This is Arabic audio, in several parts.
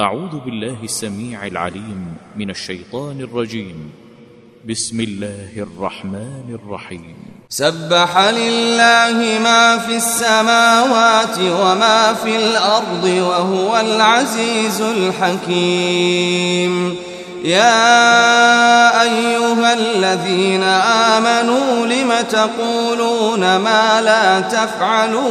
أعوذ بالله السميع العليم من الشيطان الرجيم. بسم الله الرحمن الرحيم. سبح لله ما في السماوات وما في الأرض وهو العزيز الحكيم. يا أيها الذين آمنوا لم تقولون ما لا تفعلون؟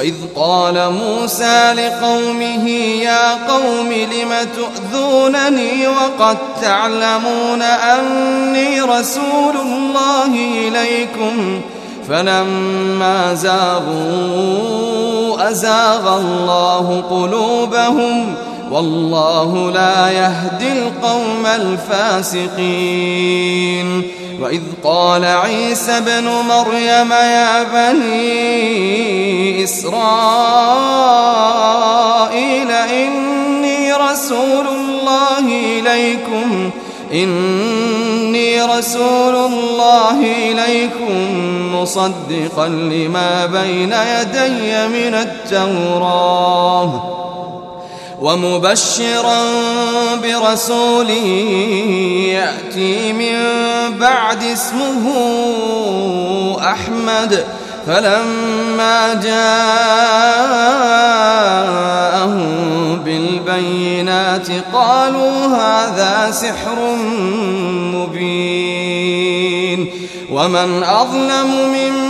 وإذ قال موسى لقومه يا قوم لم تؤذونني وقد تعلمون أني رسول الله إليكم؟ فلما زاغوا أزاغ الله قلوبهم والله لا يهدي القوم الفاسقين. وإذ قال عيسى ابن مريم يا بني إسرائيل إني رسول الله إليكم إني رسول الله إليكم مصدقا لما بين يدي من التوراه. ومبشرا برسول يأتي من بعد اسمه أحمد. فلما جاءهم بالبينات قالوا هذا سحر مبين. ومن أظلم ممن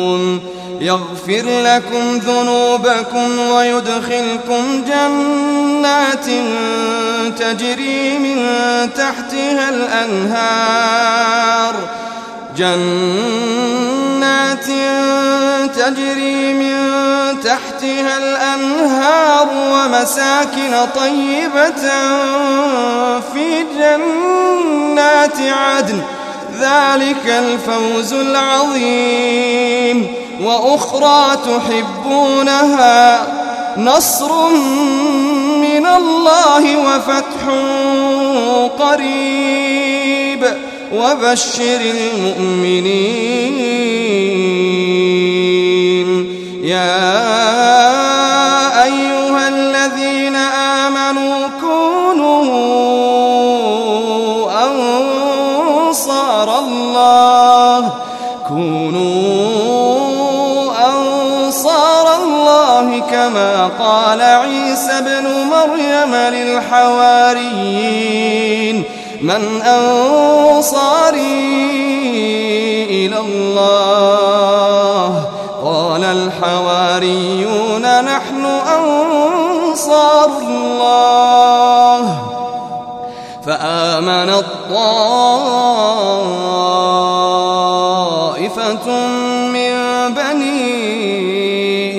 يغفر لكم ذنوبكم ويدخلكم جنات تجري من تحتها الأنهار. جنات تجري من تحتها الأنهار ومساكن طيبة في جنات عدن. ذلك الفوز العظيم. وأخرى تحبونها نصر من الله وفتح قريب وبشر المؤمنين. يا أيها الذين آمنوا كونوا كما قال عيسى ابن مريم للحواريين. من أنصاري إلى الله؟ قال الحواريون نحن أنصار الله. فآمن الطائفة